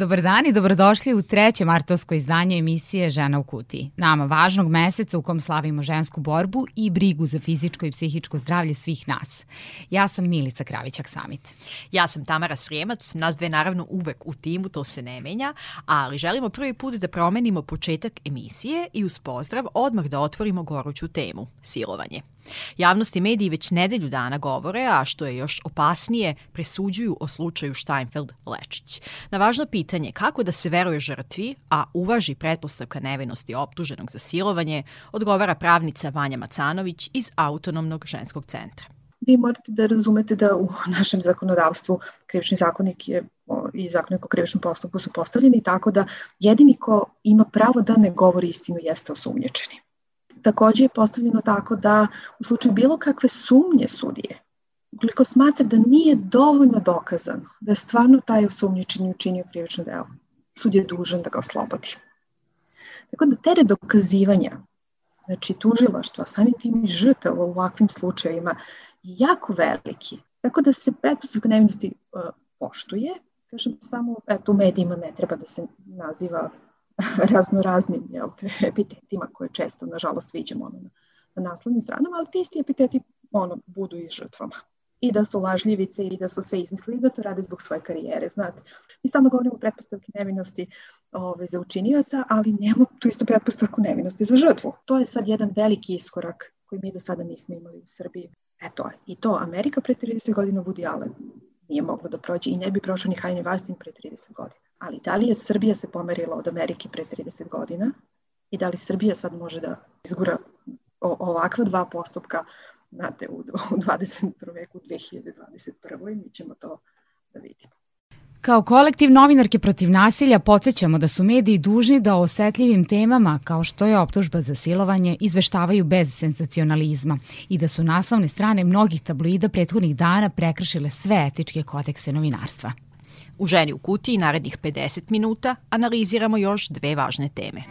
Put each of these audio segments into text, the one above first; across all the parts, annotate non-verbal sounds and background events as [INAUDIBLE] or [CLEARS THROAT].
Dobar dan i dobrodošli u treće martovsko izdanje emisije Žena u kutiji. Nama važnog meseca u kom slavimo žensku borbu i brigu za fizičko i psihičko zdravlje svih nas. Ja sam Milica Kravićak-Samit. Ja sam Tamara Srijemac, nas dve naravno uvek u timu, to se ne menja, ali želimo prvi put da promenimo početak emisije i uz pozdrav odmah da otvorimo goruću temu, silovanje. Javnost i mediji već nedelju dana govore, a što je još opasnije, presuđuju o slučaju Steinfeld-Lečić. Na važno pitanje kako da se veruje žrtvi, a uvaži pretpostavka nevinosti optuženog za silovanje, odgovara pravnica Vanja Macanović iz Autonomnog ženskog centra vi morate da razumete da u našem zakonodavstvu krivični zakonik je i zakonik o krivičnom postupku su postavljeni tako da jedini ko ima pravo da ne govori istinu jeste osumnječeni. Takođe je postavljeno tako da u slučaju bilo kakve sumnje sudije, ukoliko smatra da nije dovoljno dokazano da je stvarno taj osumnjičeni učinio krivično delo, sud je dužan da ga oslobodi. Tako da teret dokazivanja, znači tužilaštva, samim tim i žrtav u ovakvim slučajevima je jako veliki. Tako da se pretpostavka nevinosti uh, poštuje, kažem samo, eto u medijima ne treba da se naziva [LAUGHS] raznoraznim jel, [LAUGHS] epitetima koje često, nažalost, vidimo ono, na, na naslovnim stranama, ali ti isti epiteti ono, budu i žrtvama i da su lažljivice i da su sve izmislili da to rade zbog svoje karijere, znate. Mi stalno govorimo o pretpostavki nevinosti ove, ovaj, za učinioca, ali nemamo tu isto pretpostavku nevinosti za žrtvu. To je sad jedan veliki iskorak koji mi do sada nismo imali u Srbiji. Eto, i to Amerika pre 30 godina Woody Allen nije moglo da prođe i ne bi prošao ni Hajni Vastin pre 30 godina. Ali da li je Srbija se pomerila od Amerike pre 30 godina i da li Srbija sad može da izgura ovakva dva postupka znate, u, u 21. veku, 2021. mi ćemo to da vidimo. Kao kolektiv novinarke protiv nasilja podsjećamo da su mediji dužni da o osetljivim temama, kao što je optužba za silovanje, izveštavaju bez sensacionalizma i da su naslovne strane mnogih tabloida prethodnih dana prekršile sve etičke kodekse novinarstva. U Ženi u kutiji narednih 50 minuta analiziramo još dve važne teme.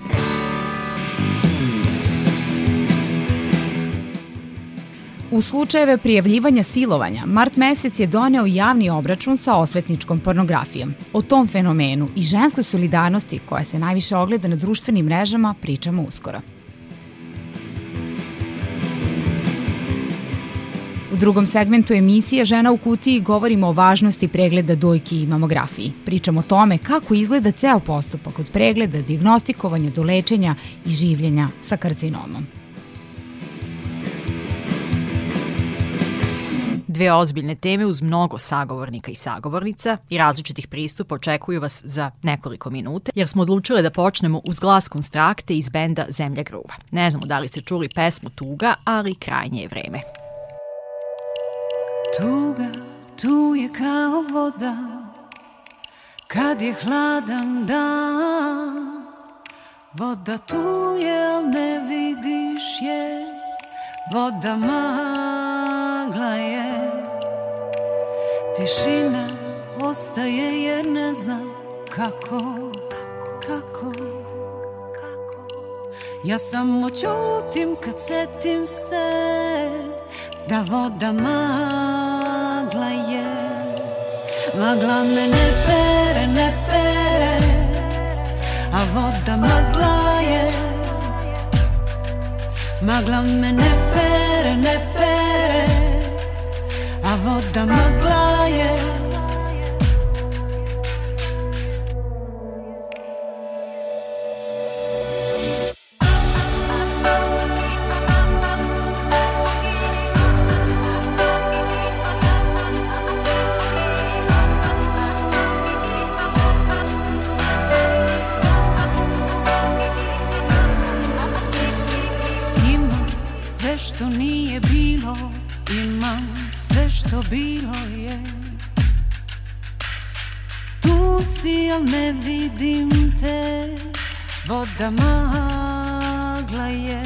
U slučajeve prijavljivanja silovanja, mart mesec je doneo javni obračun sa osvetničkom pornografijom. O tom fenomenu i ženskoj solidarnosti koja se najviše ogleda na društvenim mrežama pričamo uskoro. U drugom segmentu emisije Žena u kutiji govorimo o važnosti pregleda dojki i mamografiji. Pričamo o tome kako izgleda ceo postupak od pregleda, diagnostikovanja do lečenja i življenja sa karcinomom. Dve ozbiljne teme uz mnogo sagovornika i sagovornica i različitih pristupa očekuju vas za nekoliko minuta, jer smo odlučile da počnemo uz glas konstrakte iz benda Zemlja gruva. Ne znamo da li ste čuli pesmu Tuga, ali krajnje je vreme. Tuga, tu je kao voda, kad je hladan dan. Voda tu je, ne vidiš je, voda magla je. Tišina ostaje jer ne zna kako, kako. Ja samo čutim kad setim se da voda magla je. Magla me ne pere, ne pere A voda magla je. Magla me ne pere, ne pere A voda magla je što bilo je. Tu si, al ne vidim te Voda magla je.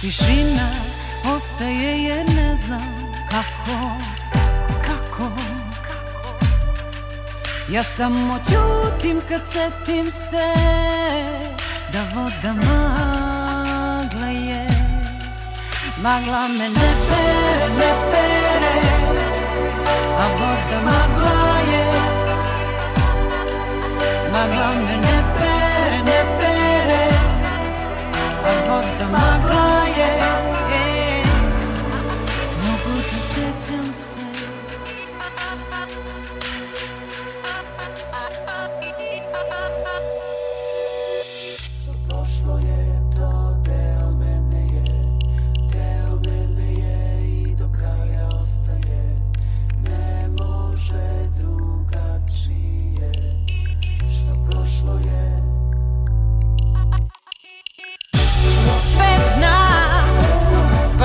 Tišina ostaje jer ne znam kako Kako. Ja samo čutim kad setim se Da voda magla je Magla me ne pere, ne pere A voda magla je Magla me ne pere, ne pere A voda magla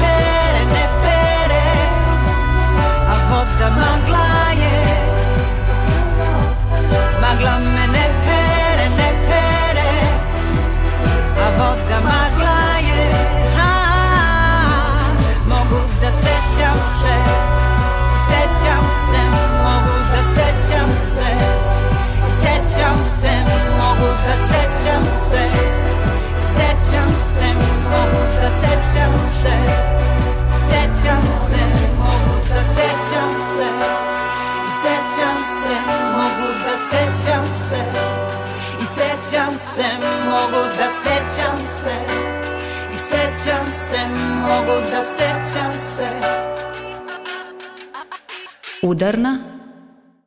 pere, ne pere A voda magla je. Magla me ne pere, ne pere A voda magla je. A, Mogu da sećam se Sećam se, mogu da sećam se Sećam se, mogu da sećam se Sećam se, mogu da sećam se Sećam se, mogu da sećam se Sećam se, mogu da sećam se I sećam se, mogu da sećam se I sećam se, mogu da sećam se Udarna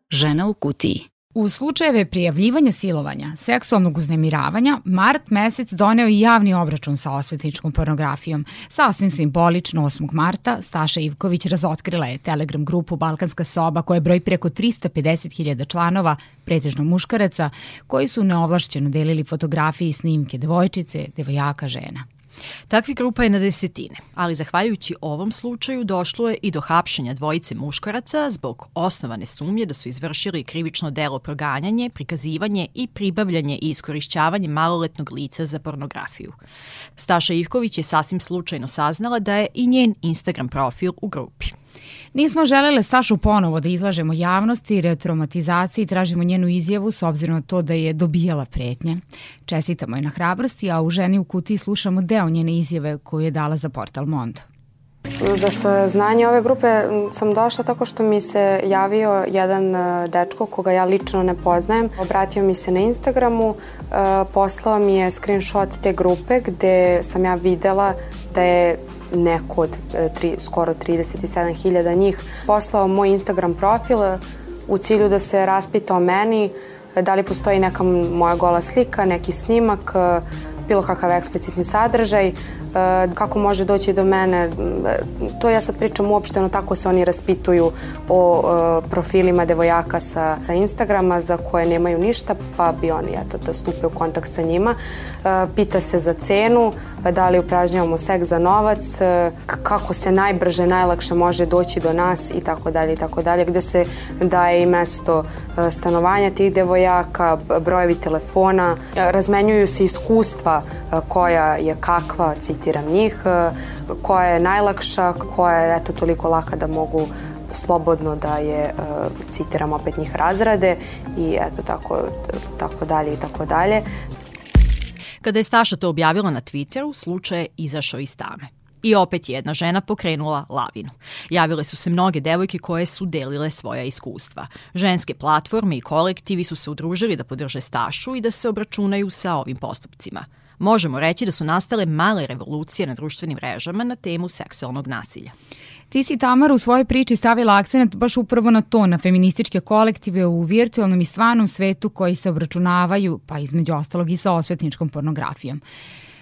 žena u kutiji. U slučajeve prijavljivanja silovanja, seksualnog uznemiravanja, mart mesec doneo i javni obračun sa osvetničkom pornografijom. Sasvim simbolično 8. marta Staša Ivković razotkrila je Telegram grupu Balkanska soba koja broji preko 350.000 članova, pretežno muškaraca, koji su neovlašćeno delili fotografije i snimke devojčice, devojaka, žena. Takvi grupa je na desetine, ali zahvaljujući ovom slučaju došlo je i do hapšenja dvojice muškaraca zbog osnovane sumnje da su izvršili krivično delo proganjanje, prikazivanje i pribavljanje i iskorišćavanje maloletnog lica za pornografiju. Staša Ivković je sasvim slučajno saznala da je i njen Instagram profil u grupi. Nismo želele Stašu ponovo da izlažemo javnosti, retraumatizaciji, tražimo njenu izjavu s obzirom na to da je dobijala pretnje. Čestitamo je na hrabrosti, a u ženi u kutiji slušamo deo njene izjave koju je dala za portal Mondo. Za saznanje ove grupe sam došla tako što mi se javio jedan e, dečko koga ja lično ne poznajem. Obratio mi se na Instagramu, e, poslao mi je screenshot te grupe gde sam ja videla da je neko od e, tri, skoro 37.000 njih poslao moj Instagram profil u cilju da se raspita o meni, da li postoji neka moja gola slika, neki snimak, bilo kakav eksplicitni sadržaj, kako može doći do mene. To ja sad pričam uopšteno, tako se oni raspituju o profilima devojaka sa, sa Instagrama za koje nemaju ništa, pa bi oni eto, da stupe u kontakt sa njima. Pita se za cenu, da li upražnjavamo seks za novac, kako se najbrže, najlakše može doći do nas i tako dalje i tako dalje, gde se daje i mesto stanovanja tih devojaka, brojevi telefona, razmenjuju se iskustva koja je kakva, citiram njih, koja je najlakša, koja je eto toliko laka da mogu slobodno da je, citiram opet njih, razrade i eto tako, tako dalje i tako dalje. Kada je Staša to objavila na Twitteru, slučaj je izašao iz tame. I opet jedna žena pokrenula lavinu. Javile su se mnoge devojke koje su delile svoja iskustva. Ženske platforme i kolektivi su se udružili da podrže Stašu i da se obračunaju sa ovim postupcima. Možemo reći da su nastale male revolucije na društvenim mrežama na temu seksualnog nasilja. Ti si Tamara u svojoj priči stavila akcent baš upravo na to, na feminističke kolektive u virtualnom i stvarnom svetu koji se obračunavaju, pa između ostalog i sa osvetničkom pornografijom.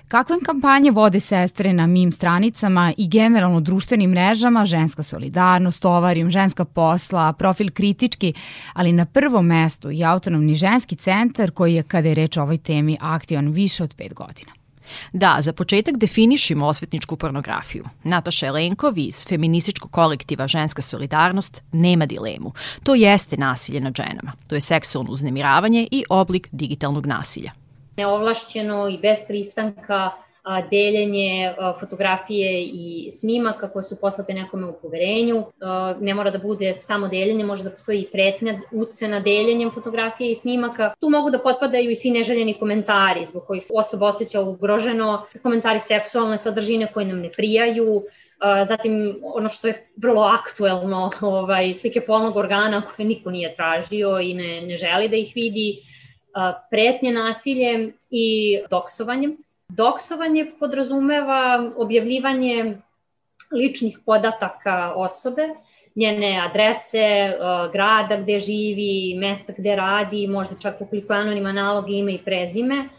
Kakve kampanje vode sestre na mim stranicama i generalno društvenim mrežama, ženska solidarnost, ovarium, ženska posla, profil kritički, ali na prvom mestu i autonomni ženski centar koji je, kada je reč o ovoj temi, aktivan više od pet godina. Da, za početak definišimo osvetničku pornografiju. Nataša Elenkov iz feminističkog kolektiva Ženska solidarnost nema dilemu. To jeste nasilje nad ženama. To je seksualno uznemiravanje i oblik digitalnog nasilja neovlašćeno i bez pristanka deljenje fotografije i snimaka koje su poslate nekome u poverenju. Ne mora da bude samo deljenje, može da postoji i pretnja ucena deljenjem fotografije i snimaka. Tu mogu da potpadaju i svi neželjeni komentari zbog kojih osoba osjeća ugroženo, komentari seksualne sadržine koje nam ne prijaju, zatim ono što je vrlo aktuelno, ovaj, slike polnog organa koje niko nije tražio i ne, ne želi da ih vidi, pretnje nasiljem i doksovanjem. Doksovanje podrazumeva objavljivanje ličnih podataka osobe, njene adrese, grada gde živi, mesta gde radi, možda čak ukoliko je anonima nalog ime i prezime.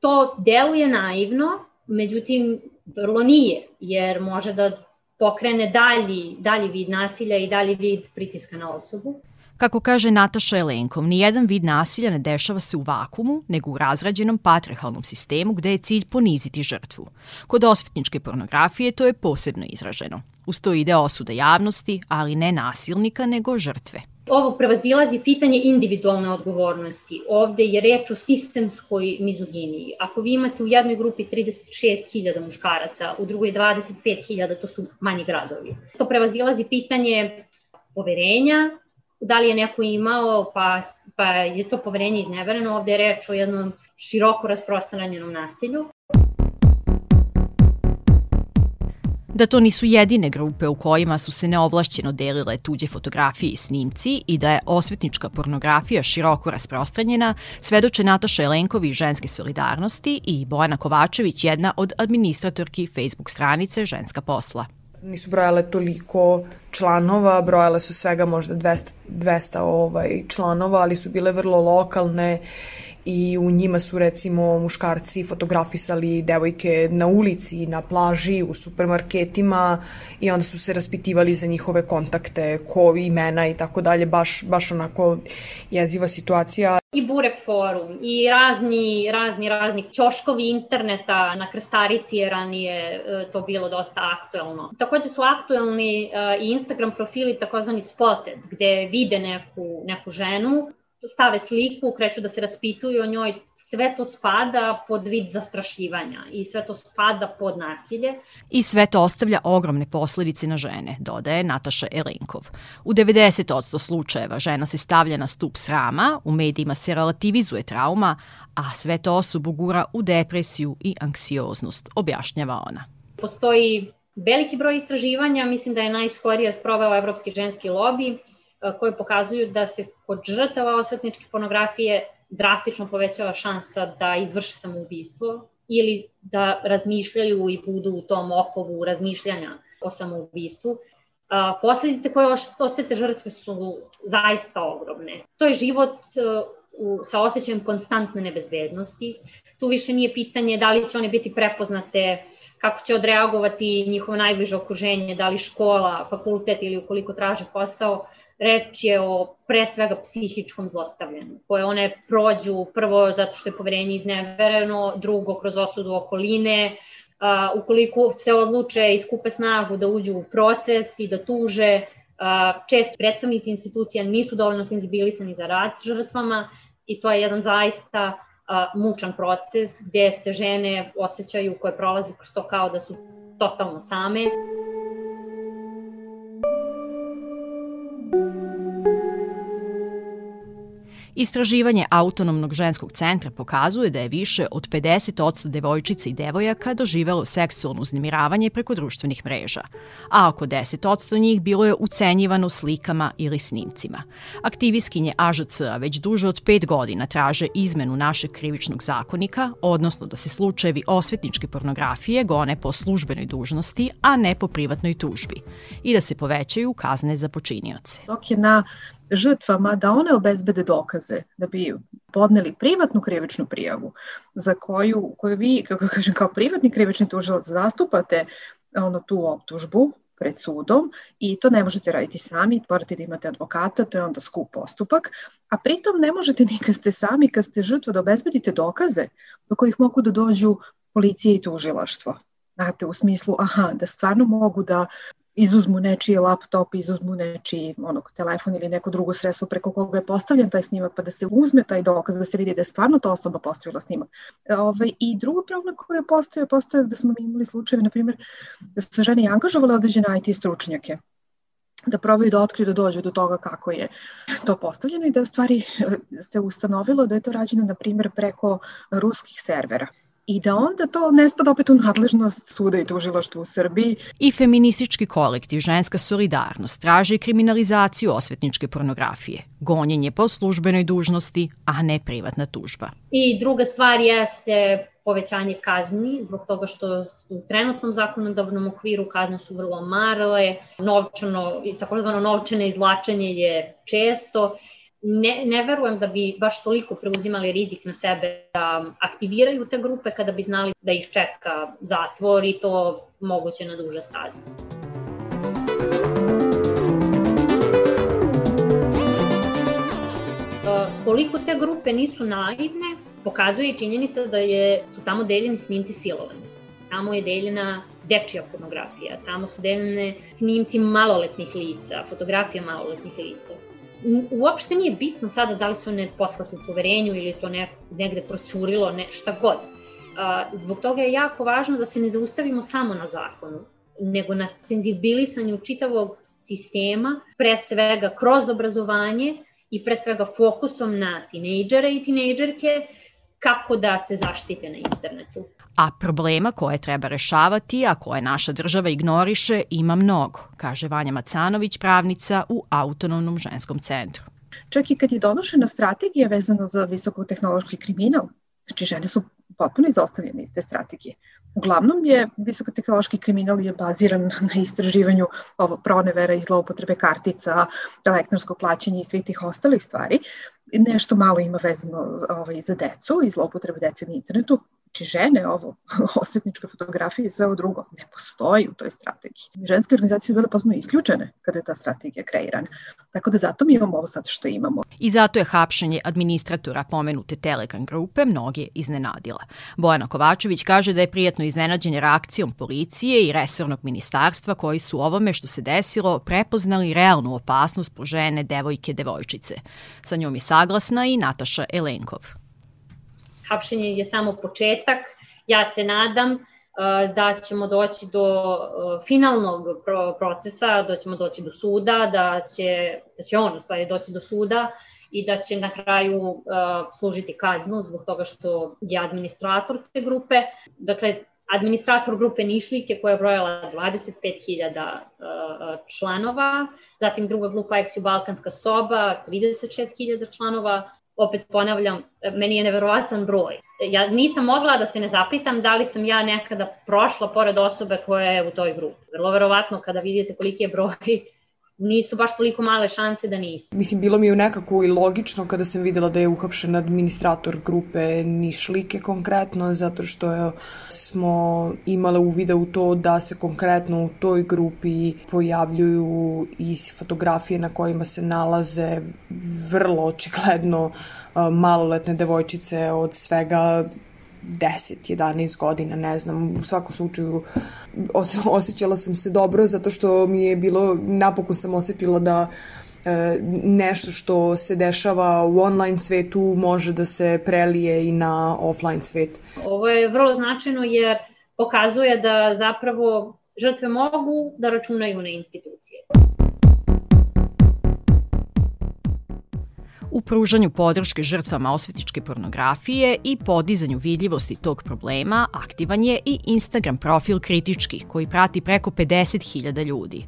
To deluje naivno, međutim vrlo nije, jer može da pokrene dalji, dalji vid nasilja i dalji vid pritiska na osobu. Kako kaže Nataša Elenkov, nijedan vid nasilja ne dešava se u vakumu, nego u razrađenom patrihalnom sistemu gde je cilj poniziti žrtvu. Kod osvetničke pornografije to je posebno izraženo. Uz to ide osuda javnosti, ali ne nasilnika, nego žrtve. Ovo prevazilazi pitanje individualne odgovornosti. Ovde je reč o sistemskoj mizoginiji. Ako vi imate u jednoj grupi 36.000 muškaraca, u drugoj 25.000, to su manji gradovi. To prevazilazi pitanje poverenja, da li je neko imao, pa, pa je to poverenje iznevereno. Ovde je reč o jednom široko rasprostranjenom nasilju. da to nisu jedine grupe u kojima su se neovlašćeno delile tuđe fotografije i snimci i da je osvetnička pornografija široko rasprostranjena, svedoče Nataša Elenkovi iz Ženske solidarnosti i Bojana Kovačević, jedna od administratorki Facebook stranice Ženska posla nisu brojale toliko članova, brojale su svega možda 200, 200 ovaj, članova, ali su bile vrlo lokalne i u njima su recimo muškarci fotografisali devojke na ulici, na plaži, u supermarketima i onda su se raspitivali za njihove kontakte, ko imena i tako dalje, baš, baš onako jeziva situacija. I Burek forum i razni, razni, razni ćoškovi interneta na Krstarici je ranije e, to bilo dosta aktuelno. Takođe su aktuelni e, i Instagram profili takozvani spotted, gde vide neku, neku ženu stave sliku, kreću da se raspituju o njoj, sve to spada pod vid zastrašivanja i sve to spada pod nasilje. I sve to ostavlja ogromne posledice na žene, dodaje Nataša Elinkov. U 90% slučajeva žena se stavlja na stup srama, u medijima se relativizuje trauma, a sve to osobu gura u depresiju i anksioznost, objašnjava ona. Postoji veliki broj istraživanja, mislim da je najskorije proveo Evropski ženski lobby, koje pokazuju da se kod žrtava osvetničke pornografije drastično povećava šansa da izvrše samoubistvo ili da razmišljaju i budu u tom okovu razmišljanja o samoubistvu. Posledice koje osete žrtve su zaista ogromne. To je život u, sa osjećajem konstantne nebezbednosti. Tu više nije pitanje da li će one biti prepoznate, kako će odreagovati njihovo najbliže okruženje, da li škola, fakultet ili ukoliko traže posao, reč je o pre svega psihičkom zlostavljanju, koje one prođu prvo zato što je poverenje iznevereno, drugo kroz osudu okoline, uh, ukoliko se odluče i skupe snagu da uđu u proces i da tuže, uh, čest predstavnici institucija nisu dovoljno senzibilisani za rad s žrtvama i to je jedan zaista uh, mučan proces gde se žene osjećaju koje prolaze kroz to kao da su totalno same. Istraživanje Autonomnog ženskog centra pokazuje da je više od 50% devojčica i devojaka doživelo seksualno uznemiravanje preko društvenih mreža, a oko 10% njih bilo je ucenjivano slikama ili snimcima. Aktivistkinje AŽC-a već duže od pet godina traže izmenu našeg krivičnog zakonika, odnosno da se slučajevi osvetničke pornografije gone po službenoj dužnosti, a ne po privatnoj tužbi, i da se povećaju kazne za počinioce. Dok je na žrtvama da one obezbede dokaze da bi podneli privatnu krivičnu prijavu za koju, koju vi, kako kažem, kao privatni krivični tužilac zastupate ono, tu optužbu pred sudom i to ne možete raditi sami, morate da imate advokata, to je onda skup postupak, a pritom ne možete ni kad ste sami, kad ste žrtva da obezbedite dokaze do kojih mogu da dođu policije i tužilaštvo. Znate, u smislu, aha, da stvarno mogu da izuzmu nečiji laptop, izuzmu nečiji onog, telefon ili neko drugo sredstvo preko koga je postavljen taj snimak, pa da se uzme taj dokaz, da se vidi da je stvarno ta osoba postavila snimak. Ove, ovaj, I drugo problem koje postoje, postoje da smo imali slučajeve, na primjer, da su žene i angažovale određene IT stručnjake da probaju da otkriju da dođu do toga kako je to postavljeno i da je u stvari se ustanovilo da je to rađeno, na primjer, preko ruskih servera i da onda to ne spada opet u nadležnost suda i tužilaštva u Srbiji. I feministički kolektiv Ženska solidarnost traži kriminalizaciju osvetničke pornografije, gonjenje po službenoj dužnosti, a ne privatna tužba. I druga stvar jeste povećanje kazni, zbog toga što u trenutnom zakonodavnom okviru kazne su vrlo marale, novčano, takozvano novčane izvlačenje je često ne, ne verujem da bi baš toliko preuzimali rizik na sebe da aktiviraju te grupe kada bi znali da ih čeka zatvor i to moguće na duže staze. E, koliko te grupe nisu naivne, pokazuje i činjenica da je, su tamo deljeni snimci silovanja. Tamo je deljena dečija pornografija, tamo su deljene snimci maloletnih lica, fotografija maloletnih lica uopšte nije bitno sada da li su one poslate u poverenju ili to ne, negde procurilo, ne, šta god. Uh, zbog toga je jako važno da se ne zaustavimo samo na zakonu, nego na senzibilisanju čitavog sistema, pre svega kroz obrazovanje i pre svega fokusom na tinejdžere i tinejdžerke, kako da se zaštite na internetu a problema koje treba rešavati, a koje naša država ignoriše, ima mnogo, kaže Vanja Macanović, pravnica u Autonomnom ženskom centru. Čak i kad je donošena strategija vezana za visokotehnološki kriminal, znači žene su potpuno izostavljene iz te strategije. Uglavnom je visokotehnološki kriminal je baziran na istraživanju ovo pronevera i zloupotrebe kartica, elektronsko plaćanje i svih tih ostalih stvari. Nešto malo ima vezano ovaj, za decu i zloupotrebe dece na internetu, Znači žene, ovo, [LAUGHS] osvetničke fotografije i sve ovo drugo, ne postoji u toj strategiji. Ženske organizacije su bile potpuno isključene kada je ta strategija kreirana. Tako da zato mi imamo ovo sad što imamo. I zato je hapšenje administratora pomenute Telegram grupe mnoge iznenadila. Bojana Kovačević kaže da je prijatno iznenađenje reakcijom policije i resornog ministarstva koji su ovome što se desilo prepoznali realnu opasnost po žene, devojke, devojčice. Sa njom je saglasna i Nataša Elenkov hapšenje je samo početak. Ja se nadam uh, da ćemo doći do uh, finalnog procesa, da ćemo doći do suda, da će, da će on u stvari doći do suda i da će na kraju uh, služiti kaznu zbog toga što je administrator te grupe. Dakle, administrator grupe Nišlike koja je brojala 25.000 članova, zatim druga grupa Eksiju Balkanska soba, 36.000 članova, opet ponavljam, meni je neverovatan broj. Ja nisam mogla da se ne zapitam da li sam ja nekada prošla pored osobe koja je u toj grupi. Vrlo verovatno kada vidite koliki je broj nisu baš toliko male šanse da nisu. Mislim, bilo mi je nekako i logično kada sam videla da je uhapšen administrator grupe Nišlike konkretno, zato što je, smo imale uvida u to da se konkretno u toj grupi pojavljuju i fotografije na kojima se nalaze vrlo očigledno maloletne devojčice od svega 10, 11 godina, ne znam, u svakom slučaju osjećala sam se dobro zato što mi je bilo, napokon sam osetila da e, nešto što se dešava u online svetu može da se prelije i na offline svet. Ovo je vrlo značajno jer pokazuje da zapravo žrtve mogu da računaju na institucije. U pružanju podrške žrtvama osvetničke pornografije i podizanju vidljivosti tog problema aktivan je i Instagram profil Kritički, koji prati preko 50.000 ljudi.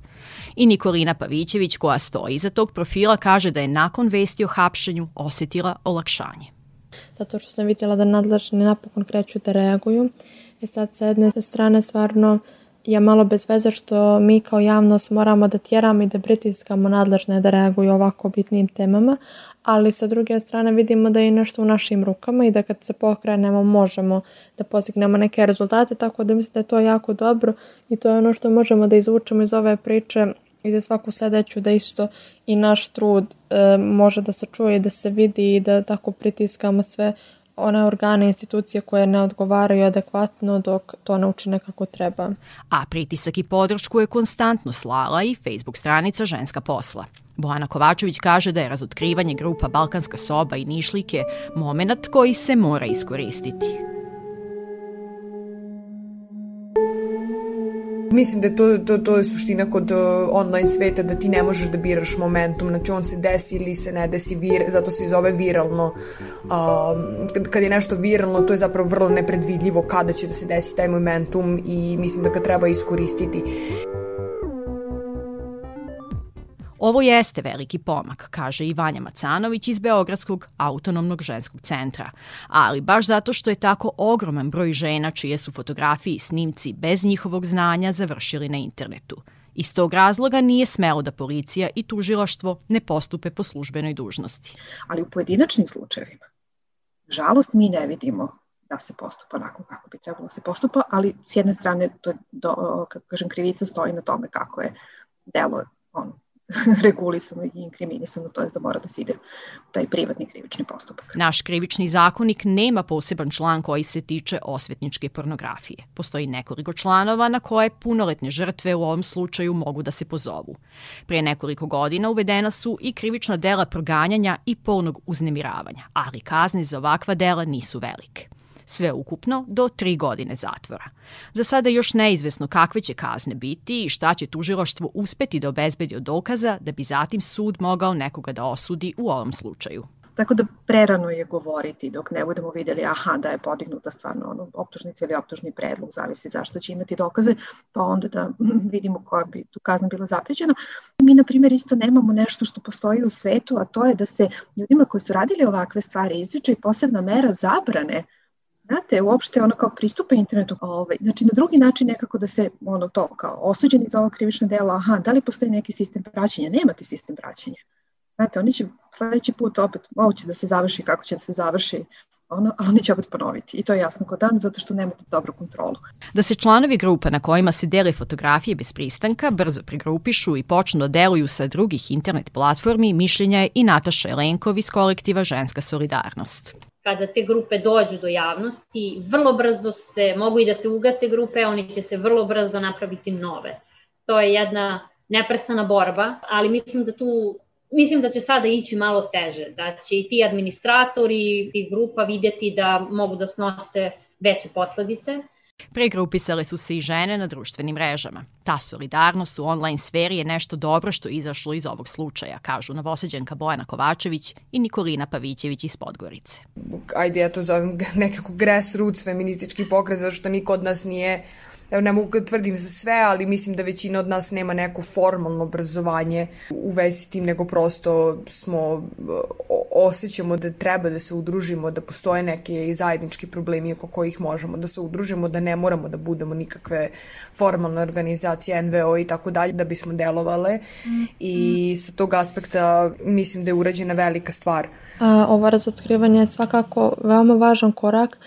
I Nikolina Pavićević, koja stoji iza tog profila, kaže da je nakon vesti o hapšenju osetila olakšanje. Zato što sam vidjela da nadležni napokon kreću da reaguju. I sad sa jedne strane stvarno je malo bez veze što mi kao javnost moramo da tjeramo i da pritiskamo nadležne da reaguju ovako bitnim temama, ali sa druge strane vidimo da je nešto u našim rukama i da kad se pokrenemo možemo da postignemo neke rezultate, tako da mislim da je to jako dobro i to je ono što možemo da izvučemo iz ove priče i za svaku sledeću da isto i naš trud e, može da se čuje da se vidi i da tako pritiskamo sve one organe i institucije koje ne odgovaraju adekvatno dok to ne učine kako treba. A pritisak i podršku je konstantno slala i Facebook stranica Ženska posla. Bojana Kovačević kaže da je razotkrivanje grupa Balkanska soba i Nišlike moment koji se mora iskoristiti. Mislim da to, to, to je suština kod uh, online sveta, da ti ne možeš da biraš momentum, znači on se desi ili se ne desi, vir, zato se zove viralno. Um, kad, kad je nešto viralno, to je zapravo vrlo nepredvidljivo kada će da se desi taj momentum i mislim da ga treba iskoristiti. Ovo jeste veliki pomak, kaže i Vanja Macanović iz Beogradskog autonomnog ženskog centra. Ali baš zato što je tako ogroman broj žena čije su fotografije i snimci bez njihovog znanja završili na internetu. Iz tog razloga nije smelo da policija i tužilaštvo ne postupe po službenoj dužnosti. Ali u pojedinačnim slučajevima, žalost, mi ne vidimo da se postupa onako kako bi trebalo da se postupa, ali s jedne strane, to do, kako kažem, krivica stoji na tome kako je delo on, [LAUGHS] regulisano i inkriminisano, to je da mora da se ide u taj privatni krivični postupak. Naš krivični zakonik nema poseban član koji se tiče osvetničke pornografije. Postoji nekoliko članova na koje punoletne žrtve u ovom slučaju mogu da se pozovu. Pre nekoliko godina uvedena su i krivična dela proganjanja i polnog uznemiravanja, ali kazne za ovakva dela nisu velike sve ukupno do tri godine zatvora. Za sada još neizvesno kakve će kazne biti i šta će tužiloštvo uspeti da obezbedi od dokaza da bi zatim sud mogao nekoga da osudi u ovom slučaju. Tako da prerano je govoriti dok ne budemo videli aha da je podignuta stvarno ono, optužnica ili optužni predlog, zavisi zašto će imati dokaze, pa onda da [CLEARS THROAT] vidimo koja bi tu kazna bila zapređena. Mi, na primjer, isto nemamo nešto što postoji u svetu, a to je da se ljudima koji su radili ovakve stvari izriče i posebna mera zabrane Znate, uopšte ono kao pristupa internetu, ovaj, znači na drugi način nekako da se ono to kao osuđeni za ovo krivično delo, aha, da li postoji neki sistem praćenja? Nemate sistem praćenja. Znate, oni će sledeći put opet, ovo će da se završi kako će da se završi, ono, ali oni će opet ponoviti. I to je jasno kod dan, zato što nemate dobru kontrolu. Da se članovi grupa na kojima se dele fotografije bez pristanka brzo pregrupišu i počnu da deluju sa drugih internet platformi, mišljenja je i Nataša Elenkov iz kolektiva Ženska solidarnost kada te grupe dođu do javnosti, vrlo brzo se, mogu i da se ugase grupe, oni će se vrlo brzo napraviti nove. To je jedna neprestana borba, ali mislim da tu Mislim da će sada ići malo teže, da će i ti administratori i grupa vidjeti da mogu da snose veće posledice Pregrupisale su se i žene na društvenim mrežama. Ta solidarnost u online sferi je nešto dobro što je izašlo iz ovog slučaja, kažu novoseđenka Bojana Kovačević i Nikolina Pavićević iz Podgorice. Ajde, ja to zovem nekako grassroots feministički pokret, zašto niko od nas nije evo ne mogu da tvrdim za sve, ali mislim da većina od nas nema neko formalno obrazovanje u vezi s tim, nego prosto smo, osjećamo da treba da se udružimo, da postoje neke zajednički problemi oko kojih možemo da se udružimo, da ne moramo da budemo nikakve formalne organizacije, NVO i tako dalje, da bismo delovale mm. i sa tog aspekta mislim da je urađena velika stvar. A, ovo razotkrivanje je svakako veoma važan korak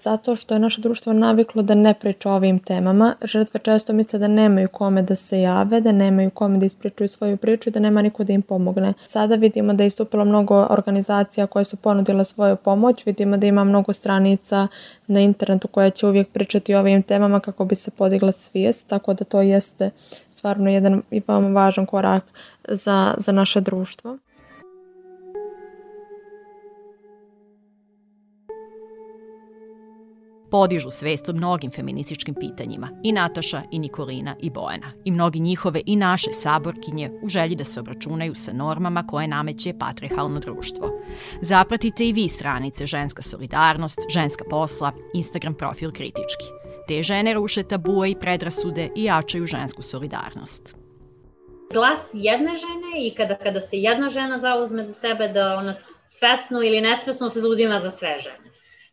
zato što je naše društvo naviklo da ne priča o ovim temama. Žrtve često misle da nemaju kome da se jave, da nemaju kome da ispričaju svoju priču i da nema niko da im pomogne. Sada vidimo da je istupilo mnogo organizacija koje su ponudile svoju pomoć, vidimo da ima mnogo stranica na internetu koje će uvijek pričati o ovim temama kako bi se podigla svijest, tako da to jeste stvarno jedan i veoma važan korak za, za naše društvo. Podižu svest o mnogim feminističkim pitanjima, i Nataša, i Nikolina, i Bojana, i mnogi njihove i naše saborkinje u želji da se obračunaju sa normama koje nameće patrihalno društvo. Zapratite i vi stranice Ženska solidarnost, Ženska posla, Instagram profil kritički. Te žene ruše tabue i predrasude i jačaju žensku solidarnost glas jedne žene i kada, kada se jedna žena zauzme za sebe da ona svesno ili nesvesno se zauzima za sve žene.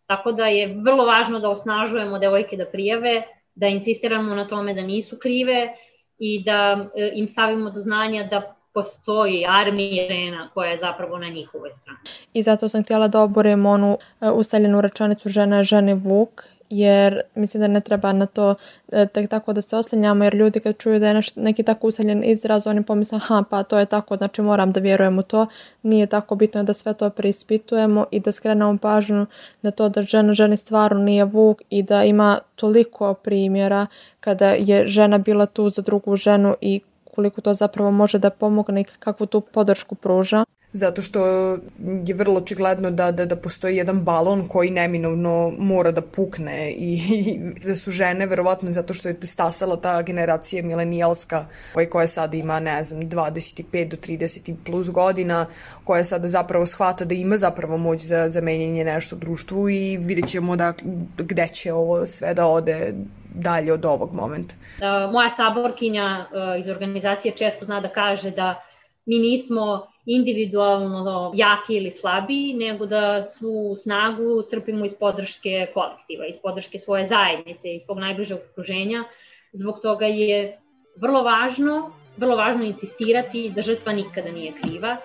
Tako da je vrlo važno da osnažujemo devojke da prijave, da insistiramo na tome da nisu krive i da e, im stavimo do znanja da postoji armija žena koja je zapravo na njihovoj strani. I zato sam htjela da oborem onu e, ustaljenu rečanicu žena žene Vuk jer mislim da ne treba na to e, tek tako da se oslanjamo, jer ljudi kad čuju da je neš, neki tako useljen izraz, oni pomisle, aha, pa to je tako, znači moram da vjerujem u to. Nije tako bitno da sve to preispitujemo i da skrenemo pažnju na to da žena ženi stvarno nije vuk i da ima toliko primjera kada je žena bila tu za drugu ženu i koliko to zapravo može da pomogne i kakvu tu podršku pruža zato što je vrlo očigledno da, da, da postoji jedan balon koji neminovno mora da pukne i, i da su žene verovatno zato što je stasala ta generacija milenijalska ovaj, koja sad ima ne znam 25 do 30 plus godina koja sada zapravo shvata da ima zapravo moć za, za menjanje nešto u društvu i vidjet ćemo da, gde će ovo sve da ode dalje od ovog momenta. Moja saborkinja e, iz organizacije često zna da kaže da mi nismo individualno jaki ili slabiji, nego da svu snagu crpimo iz podrške kolektiva, iz podrške svoje zajednice, iz svog najbližeg okruženja. Zbog toga je vrlo važno, vrlo važno insistirati da žrtva nikada nije kriva,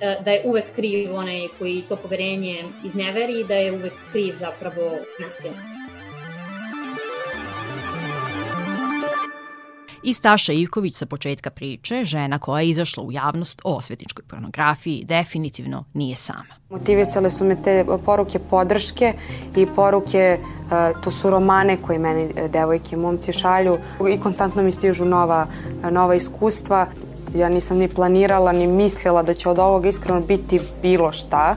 e, da je uvek kriv onaj koji to poverenje izneveri, da je uvek kriv zapravo nasilnik. I Staša Ivković sa početka priče, žena koja je izašla u javnost o osvetničkoj pornografiji, definitivno nije sama. Motivisale su me te poruke podrške i poruke, e, to su romane koje meni e, devojke i momci šalju i konstantno mi stižu nova, nova iskustva. Ja nisam ni planirala, ni mislila da će od ovoga iskreno biti bilo šta.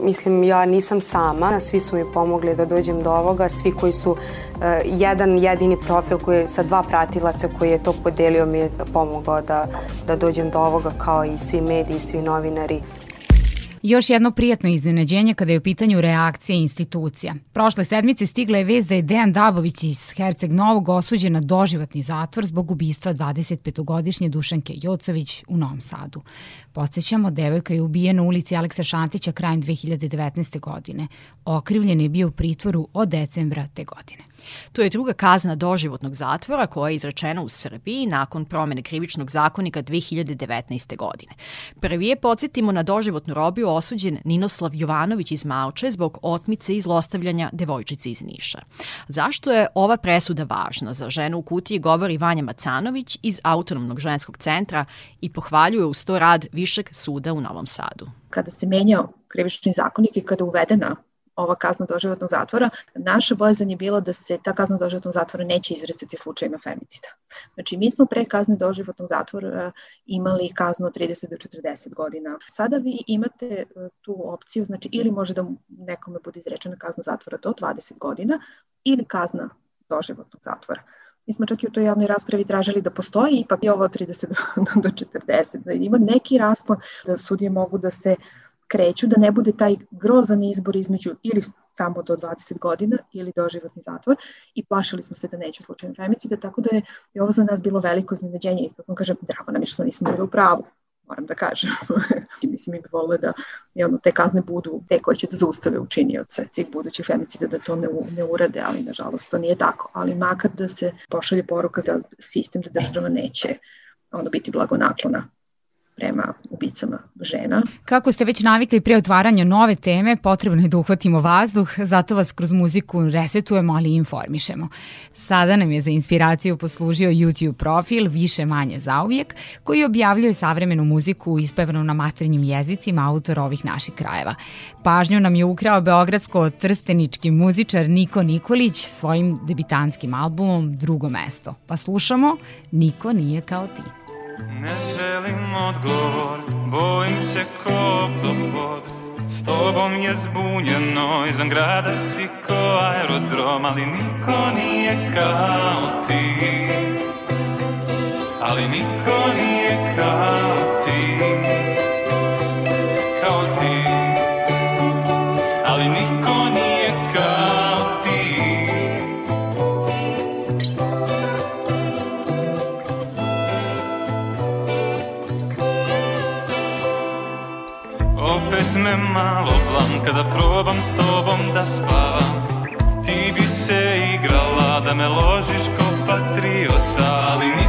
Mislim, ja nisam sama, svi su mi pomogli da dođem do ovoga, svi koji su Eh, jedan jedini profil koji je sa dva pratilaca koji je to podelio mi je pomogao da, da dođem do ovoga kao i svi mediji, svi novinari. Još jedno prijatno iznenađenje kada je u pitanju reakcije institucija. Prošle sedmice stigla je vez da je Dejan Dabović iz Herceg Novog osuđen na doživotni zatvor zbog ubistva 25-godišnje Dušanke Jocović u Novom Sadu. Podsećamo, devojka je ubijena u ulici Aleksa Šantića krajem 2019. godine. Okrivljen je bio u pritvoru od decembra te godine. To je druga kazna doživotnog zatvora koja je izrečena u Srbiji nakon promene krivičnog zakonika 2019. godine. Prvi je, podsjetimo, na doživotnu robiju osuđen Ninoslav Jovanović iz Malče zbog otmice i zlostavljanja devojčice iz Niša. Zašto je ova presuda važna? Za ženu u kutiji govori Vanja Macanović iz Autonomnog ženskog centra i pohvaljuje uz to rad Višeg suda u Novom Sadu. Kada se menjao krivični zakonik i kada uvedena ova kazna doživotnog zatvora, naša bojazan je bilo da se ta kazna doživotnog zatvora neće izrecati slučajima femicida. Znači, mi smo pre kazne doživotnog zatvora imali kaznu od 30 do 40 godina. Sada vi imate e, tu opciju, znači ili može da nekome bude izrečena kazna zatvora do 20 godina ili kazna doživotnog zatvora. Mi smo čak i u toj javnoj raspravi tražili da postoji ipak i ovo od 30 do, do 40, da ima neki raspon da sudije mogu da se kreću, da ne bude taj grozan izbor između ili samo do 20 godina ili doživotni zatvor i plašili smo se da neće slučajno femicida, tako da je, ovo za nas bilo veliko iznenađenje i kako kažem, drago nam je što nismo bili u pravu moram da kažem. [LAUGHS] Mislim, mi bi volile da jedno, te kazne budu te koje će da zaustave učinioce svih budućih femicida da to ne, ne urade, ali nažalost to nije tako. Ali makar da se pošalje poruka da sistem, da država neće ono biti blagonaklona prema ubicama žena. Kako ste već navikli pre otvaranja nove teme, potrebno je da uhvatimo vazduh, zato vas kroz muziku resetujemo, ali i informišemo. Sada nam je za inspiraciju poslužio YouTube profil Više manje zauvijek, koji objavljuje savremenu muziku ispevanu na maternjim jezicima autora ovih naših krajeva. Pažnju nam je ukrao beogradsko-trstenički muzičar Niko Nikolić svojim debitanskim albumom Drugo mesto. Pa slušamo Niko nije kao ti. Ne želim odgovor, bojim se ko oktopod S tobom je zbunjeno, izvan grada si ko aerodrom, ali niko nije kao ti. Ali niko nije kao ti. Me malo blam kada probam s tobom da spavam. Ti bi se igrala da me ložiš ko patriota Ali nije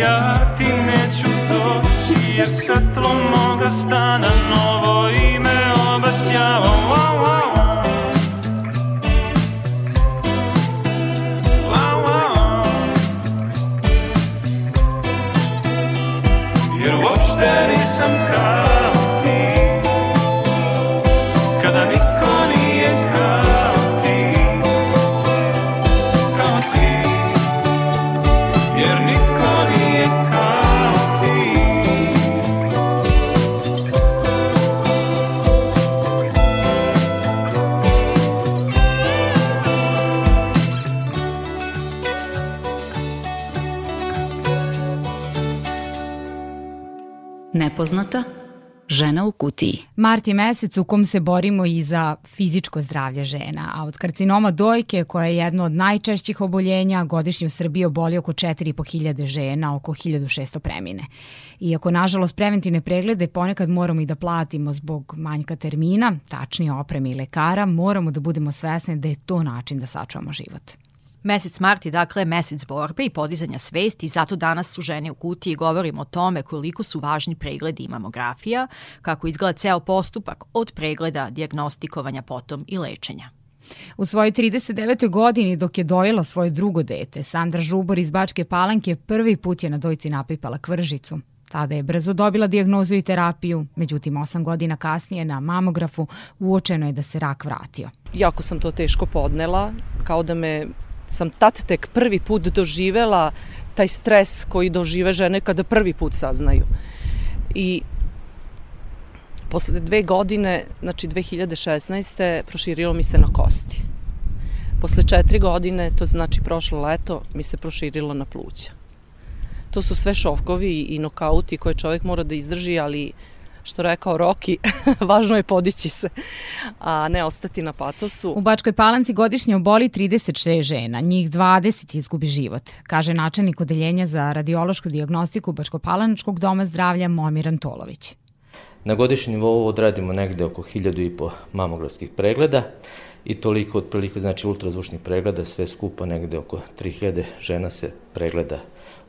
ja ti neću doći Jer svetlo moga stana novo ime Nepoznata žena u kutiji. Mart je mesec u kom se borimo i za fizičko zdravlje žena, a od karcinoma dojke, koja je jedno od najčešćih oboljenja, godišnje u Srbiji oboli oko 4.500 žena, oko 1600 premine. Iako, nažalost, preventivne preglede ponekad moramo i da platimo zbog manjka termina, tačnije opreme i lekara, moramo da budemo svesni da je to način da sačuvamo život. Mesec mart je dakle mesec borbe i podizanja svesti, zato danas su žene u kutiji i govorimo o tome koliko su važni pregledi i mamografija, kako izgleda ceo postupak od pregleda, diagnostikovanja potom i lečenja. U svojoj 39. godini dok je dojela svoje drugo dete, Sandra Žubor iz Bačke Palanke prvi put je na dojci napipala kvržicu. Tada je brzo dobila dijagnozu i terapiju, međutim osam godina kasnije na mamografu uočeno je da se rak vratio. jako sam to teško podnela, kao da me sam tad tek prvi put doživela taj stres koji dožive žene kada prvi put saznaju. I posle dve godine, znači 2016. proširilo mi se na kosti. Posle četiri godine, to znači prošlo leto, mi se proširilo na pluća. To su sve šovkovi i nokauti koje čovjek mora da izdrži, ali što rekao Roki, [LAUGHS] važno je podići se, a ne ostati na patosu. U Bačkoj Palanci godišnje oboli 36 žena, njih 20 izgubi život, kaže načelnik odeljenja za radiološku diagnostiku Bačko-Palanačkog doma zdravlja Momir Antolović. Na godišnjem nivou odradimo negde oko 1000 i po mamografskih pregleda i toliko otprilike znači ultrazvučnih pregleda, sve skupa negde oko 3000 žena se pregleda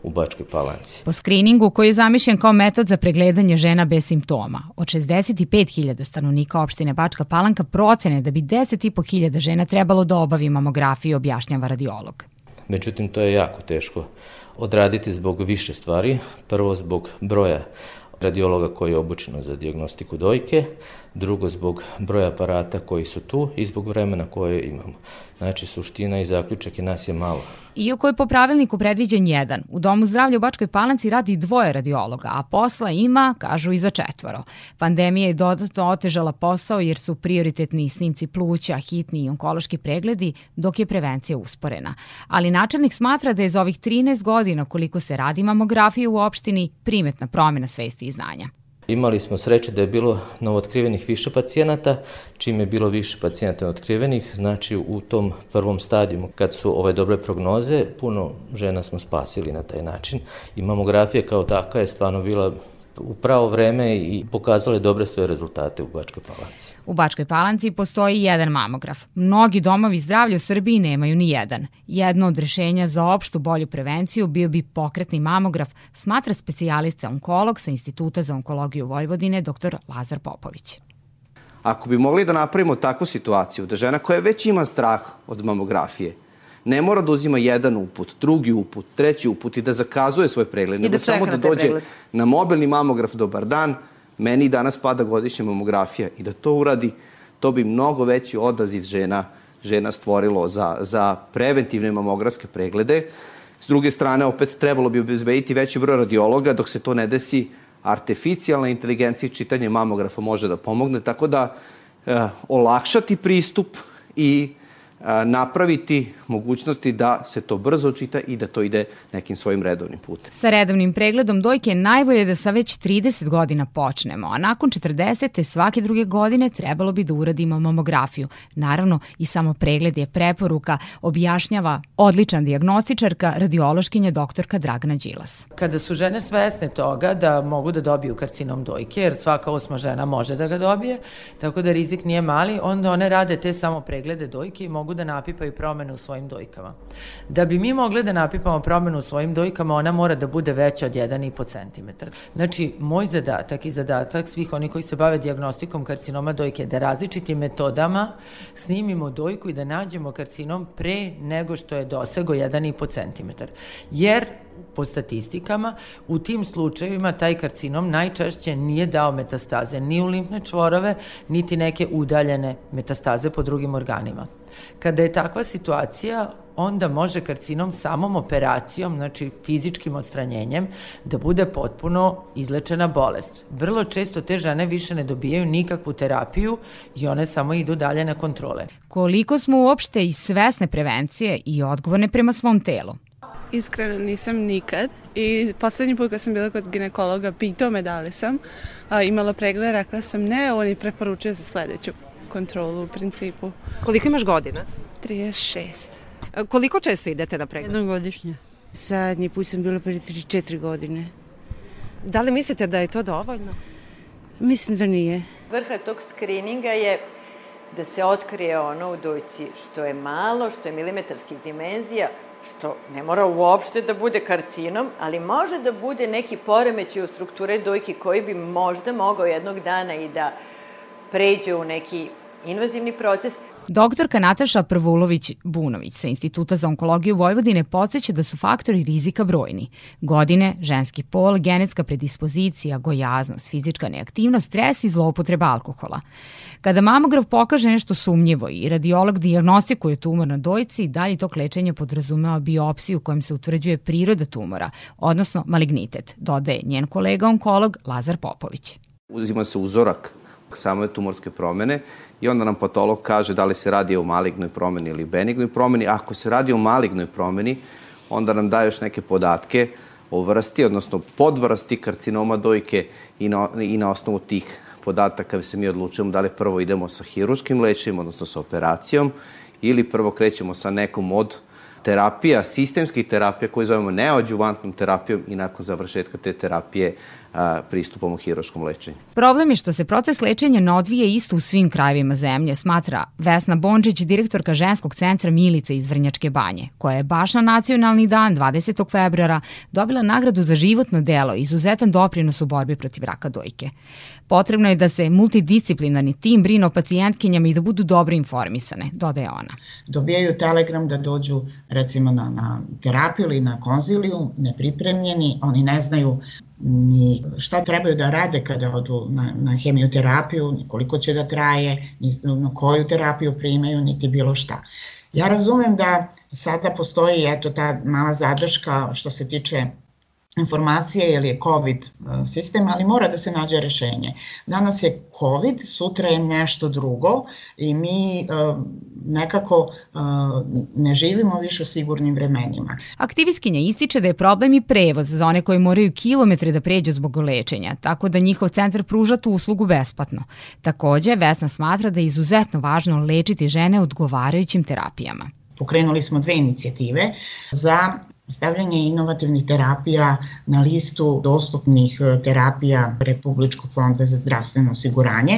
u Bačkoj Palanci. Po skriningu koji je zamišljen kao metod za pregledanje žena bez simptoma, od 65.000 stanovnika opštine Bačka Palanka procene da bi 10.500 žena trebalo da obavi mamografiju, objašnjava radiolog. Međutim, to je jako teško odraditi zbog više stvari. Prvo zbog broja radiologa koji je obučeno za diagnostiku dojke, drugo zbog broja aparata koji su tu i zbog vremena koje imamo. Znači, suština i zaključak je nas je malo. Iako je po pravilniku predviđen jedan, u Domu zdravlja u Bačkoj Palanci radi dvoje radiologa, a posla ima, kažu, i za četvoro. Pandemija je dodatno otežala posao jer su prioritetni snimci pluća, hitni i onkološki pregledi, dok je prevencija usporena. Ali načelnik smatra da je za ovih 13 godina koliko se radi mamografija u opštini primetna promena svesti i znanja. Imali smo sreće da je bilo novootkrivenih više pacijenata, čim je bilo više pacijenata otkrivenih, znači u tom prvom stadijumu kad su ove dobre prognoze, puno žena smo spasili na taj način. I mamografija kao taka je stvarno bila u pravo vreme i pokazale dobre svoje rezultate u Bačkoj Palanci. U Bačkoj Palanci postoji jedan mamograf. Mnogi domovi zdravlja u Srbiji nemaju ni jedan. Jedno od rešenja za opštu bolju prevenciju bio bi pokretni mamograf, smatra specijalista onkolog sa Instituta za onkologiju Vojvodine, dr. Lazar Popović. Ako bi mogli da napravimo takvu situaciju da žena koja već ima strah od mamografije ne mora da uzima jedan uput, drugi uput, treći uput i da zakazuje svoj pregled, I da nego samo da dođe pregled. na mobilni mamograf dobar dan, meni danas pada godišnja mamografija i da to uradi, to bi mnogo veći odaziv žena žena stvorilo za, za preventivne mamografske preglede. S druge strane, opet trebalo bi obezbediti veći broj radiologa, dok se to ne desi, artificijalna inteligencija i čitanje mamografa može da pomogne, tako da e, olakšati pristup i napraviti mogućnosti da se to brzo čita i da to ide nekim svojim redovnim putem. Sa redovnim pregledom dojke najbolje je da sa već 30 godina počnemo, a nakon 40. svake druge godine trebalo bi da uradimo mamografiju. Naravno, i samo pregled je preporuka, objašnjava odličan diagnostičarka, radiološkinja doktorka Dragana Đilas. Kada su žene svesne toga da mogu da dobiju karcinom dojke, jer svaka osma žena može da ga dobije, tako da rizik nije mali, onda one rade te samo preglede dojke i mogu da napipaju promene u svojim dojkama. Da bi mi mogli da napipamo promenu u svojim dojkama, ona mora da bude veća od 1,5 cm. Znači, moj zadatak i zadatak svih oni koji se bave diagnostikom karcinoma dojke je da različitim metodama snimimo dojku i da nađemo karcinom pre nego što je dosego 1,5 cm. Jer po statistikama, u tim slučajevima taj karcinom najčešće nije dao metastaze ni u limfne čvorove, niti neke udaljene metastaze po drugim organima. Kada je takva situacija, onda može karcinom samom operacijom, znači fizičkim odstranjenjem, da bude potpuno izlečena bolest. Vrlo često te žene više ne dobijaju nikakvu terapiju i one samo idu dalje na kontrole. Koliko smo uopšte i svesne prevencije i odgovorne prema svom telu? Iskreno nisam nikad i poslednji put kad sam bila kod ginekologa pitao me da li sam a, imala pregled, rekla sam ne, on je preporučio za sledeću kontrolu u principu. Koliko imaš godina? 36. E, Koliko često idete na pregled? Jednom godišnje. Zadnji put sam bila pre 3-4 godine. Da li mislite da je to dovoljno? Mislim da nije. Vrha tog skrininga je da se otkrije ono u dojci što je malo, što je milimetarskih dimenzija, što ne mora uopšte da bude karcinom, ali može da bude neki poremećaj u strukture dojke koji bi možda mogao jednog dana i da pređe u neki invazivni proces. Doktorka Nataša Prvulović-Bunović sa Instituta za onkologiju Vojvodine podsjeća da su faktori rizika brojni. Godine, ženski pol, genetska predispozicija, gojaznost, fizička neaktivnost, stres i zloupotreba alkohola. Kada mamograf pokaže nešto sumnjivo i radiolog diagnostikuje tumor na dojci, dalje tog lečenja podrazumeva biopsiju kojom se utvrđuje priroda tumora, odnosno malignitet, dodaje njen kolega onkolog Lazar Popović. Uzima se uzorak same tumorske promene i onda nam patolog kaže da li se radi o malignoj promeni ili benignoj promeni. Ako se radi o malignoj promeni, onda nam daje još neke podatke o vrsti, odnosno podvrsti karcinoma dojke i na, i na osnovu tih podataka se mi odlučujemo da li prvo idemo sa hiruškim lečenjem, odnosno sa operacijom, ili prvo krećemo sa nekom od terapija, sistemskih terapija koje zovemo neoadjuvantnom terapijom i nakon završetka te terapije a, pristupamo hiroškom lečenju. Problem je što se proces lečenja ne odvije isto u svim krajevima zemlje, smatra Vesna Bončić, direktorka ženskog centra Milice iz Vrnjačke banje, koja je baš na nacionalni dan 20. februara dobila nagradu za životno delo i izuzetan doprinos u borbi protiv raka dojke. Potrebno je da se multidisciplinarni tim brine o pacijentkinjama i da budu dobro informisane, dodaje ona. Dobijaju telegram da dođu recimo na, na terapiju ili na konziliju, nepripremljeni, oni ne znaju ni šta trebaju da rade kada odu na, na hemioterapiju, ni koliko će da traje, ni na koju terapiju primaju, niti bilo šta. Ja razumem da sada postoji eto ta mala zadrška što se tiče informacije jer je COVID e, sistem, ali mora da se nađe rešenje. Danas je COVID, sutra je nešto drugo i mi e, nekako e, ne živimo više u sigurnim vremenima. Aktivistkinja ističe da je problem i prevoz za one koji moraju kilometre da pređu zbog lečenja, tako da njihov centar pruža tu uslugu besplatno. Takođe, Vesna smatra da je izuzetno važno lečiti žene odgovarajućim terapijama. Pokrenuli smo dve inicijative za stavljanje inovativnih terapija na listu dostupnih e, terapija Republičkog fonda za zdravstveno osiguranje.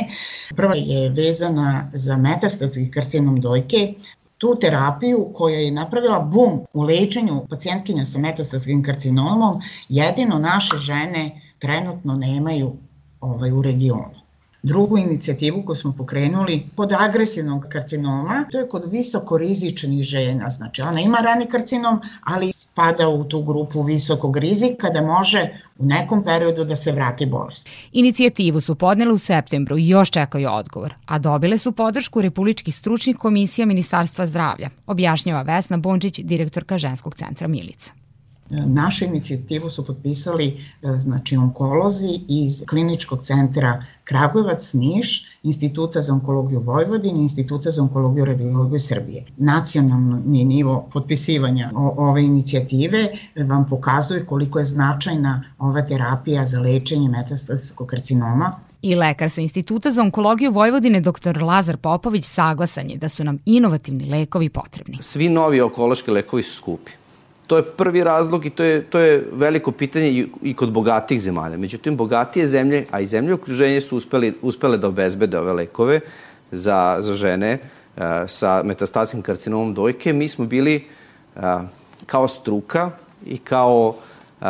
Prva je vezana za metastatski karcinom dojke, tu terapiju koja je napravila bum u lečenju pacijentkinja sa metastatskim karcinomom, jedino naše žene trenutno nemaju ovaj, u regionu drugu inicijativu koju smo pokrenuli pod agresivnog karcinoma, to je kod visoko rizičnih žena, znači ona ima rani karcinom, ali spada u tu grupu visokog rizika da može u nekom periodu da se vrati bolest. Inicijativu su podnele u septembru i još čekaju odgovor, a dobile su podršku Republičkih stručnih komisija Ministarstva zdravlja, objašnjava Vesna Bončić, direktorka ženskog centra Milica. Našu inicijativu su potpisali e, znači onkolozi iz kliničkog centra Kragujevac, Niš, Instituta za onkologiju Vojvodine, Instituta za onkologiju radiologiju Srbije. Nacionalni nivo potpisivanja ove inicijative vam pokazuje koliko je značajna ova terapija za lečenje metastatskog karcinoma I lekar sa Instituta za onkologiju Vojvodine dr. Lazar Popović saglasan je da su nam inovativni lekovi potrebni. Svi novi onkološki lekovi su skupi. To je prvi razlog i to je, to je veliko pitanje i, i kod bogatih zemalja. Međutim, bogatije zemlje, a i zemlje okruženje su uspeli, uspele da obezbede ove lekove za, za žene uh, sa metastatskim karcinomom dojke. Mi smo bili uh, kao struka i kao uh,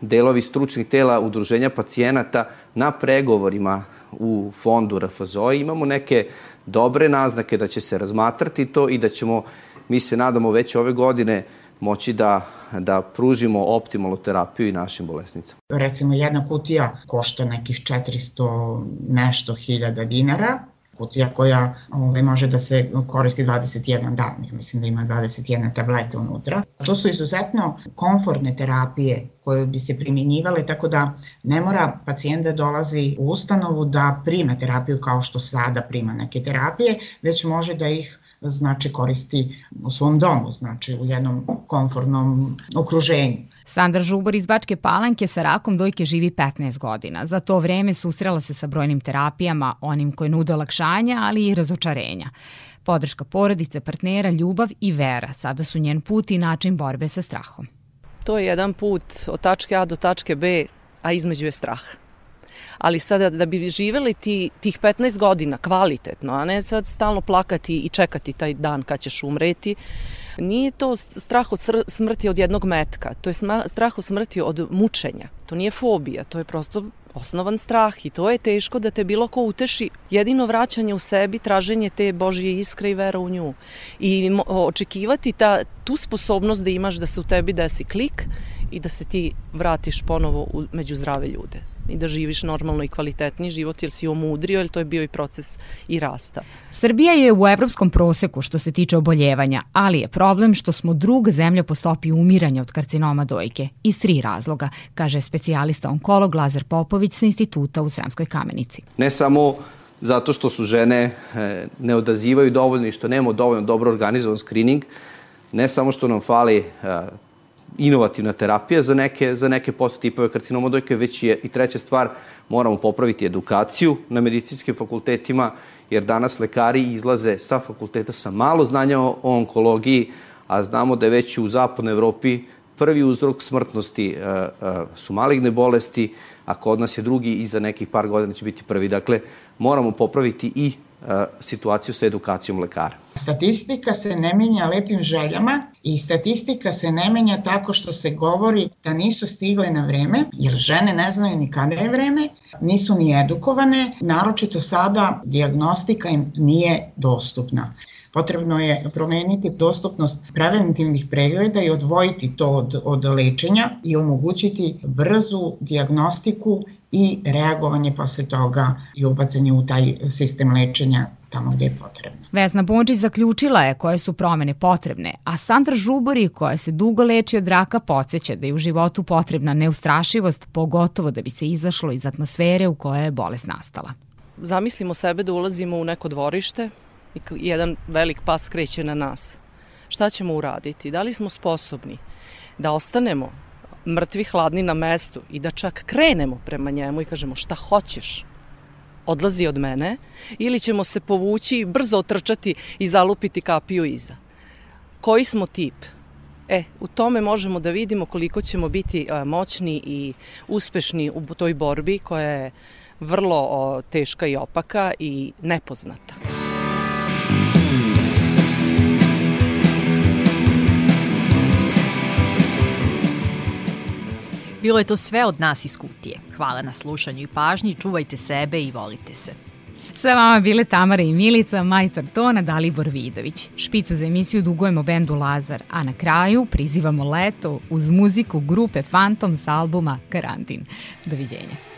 delovi stručnih tela udruženja pacijenata na pregovorima u fondu RFZO imamo neke dobre naznake da će se razmatrati to i da ćemo, mi se nadamo već ove godine, moći da, da pružimo optimalnu terapiju i našim bolesnicama. Recimo jedna kutija košta nekih 400 nešto hiljada dinara, kutija koja ove, ovaj, može da se koristi 21 dan, ja mislim da ima 21 tableta unutra. To su izuzetno komfortne terapije koje bi se primjenjivale, tako da ne mora pacijent da dolazi u ustanovu da prima terapiju kao što sada prima neke terapije, već može da ih znači koristi u svom domu, znači u jednom komfortnom okruženju. Sandra Žubor iz Bačke Palanke sa rakom dojke živi 15 godina. Za to vreme susrela se sa brojnim terapijama, onim koje nude olakšanja, ali i razočarenja. Podrška porodice, partnera, ljubav i vera sada su njen put i način borbe sa strahom. To je jedan put od tačke A do tačke B, a između je strah ali sada da bi živeli ti, tih 15 godina kvalitetno, a ne sad stalno plakati i čekati taj dan kad ćeš umreti, nije to strah od smrti od jednog metka, to je strah od smrti od mučenja, to nije fobija, to je prosto osnovan strah i to je teško da te bilo ko uteši. Jedino vraćanje u sebi, traženje te Božje iskre i vera u nju. I očekivati ta, tu sposobnost da imaš da se u tebi desi klik i da se ti vratiš ponovo u, među zdrave ljude i da živiš normalno i kvalitetni život jer si omudrio, jer to je bio i proces i rasta. Srbija je u evropskom proseku što se tiče oboljevanja, ali je problem što smo druga zemlja po stopi umiranja od karcinoma dojke iz tri razloga, kaže specijalista onkolog Lazar Popović sa instituta u Sremskoj kamenici. Ne samo zato što su žene e, ne odazivaju dovoljno i što nemamo dovoljno dobro organizovan screening, ne samo što nam fali e, inovativna terapija za neke, za neke podtipove karcinoma dojke, već je i treća stvar, moramo popraviti edukaciju na medicinskim fakultetima, jer danas lekari izlaze sa fakulteta sa malo znanja o onkologiji, a znamo da je već u zapadnoj Evropi prvi uzrok smrtnosti uh, uh, su maligne bolesti, a kod nas je drugi i za nekih par godina će biti prvi. Dakle, moramo popraviti i situaciju sa edukacijom lekara. Statistika se ne menja lepim željama i statistika se ne menja tako što se govori da nisu stigle na vreme, jer žene ne znaju ni kada je vreme, nisu ni edukovane, naročito sada diagnostika im nije dostupna. Potrebno je promeniti dostupnost preventivnih pregleda i odvojiti to od, od lečenja i omogućiti brzu diagnostiku i reagovanje posle toga i ubacanje u taj sistem lečenja tamo gde je potrebno. Vesna Bončić zaključila je koje su promene potrebne, a Sandra Žubori, koja se dugo leči od raka, podsjeća da je u životu potrebna neustrašivost, pogotovo da bi se izašlo iz atmosfere u kojoj je bolest nastala. Zamislimo sebe da ulazimo u neko dvorište i jedan velik pas kreće na nas. Šta ćemo uraditi? Da li smo sposobni da ostanemo mrtvi hladni na mestu i da čak krenemo prema njemu i kažemo šta hoćeš? odlazi od mene ili ćemo se povući i brzo otrčati i zalupiti kapiju iza. Koji smo tip? E, u tome možemo da vidimo koliko ćemo biti moćni i uspešni u toj borbi koja je vrlo teška i opaka i nepoznata. Bilo je to sve od nas iz kutije. Hvala na slušanju i pažnji, čuvajte sebe i volite se. Sve vama bile Tamara i Milica, majstor tona Dalibor Vidović. Špicu za emisiju dugujemo bendu Lazar, a na kraju prizivamo leto uz muziku grupe Phantom s albuma Karantin. Doviđenja.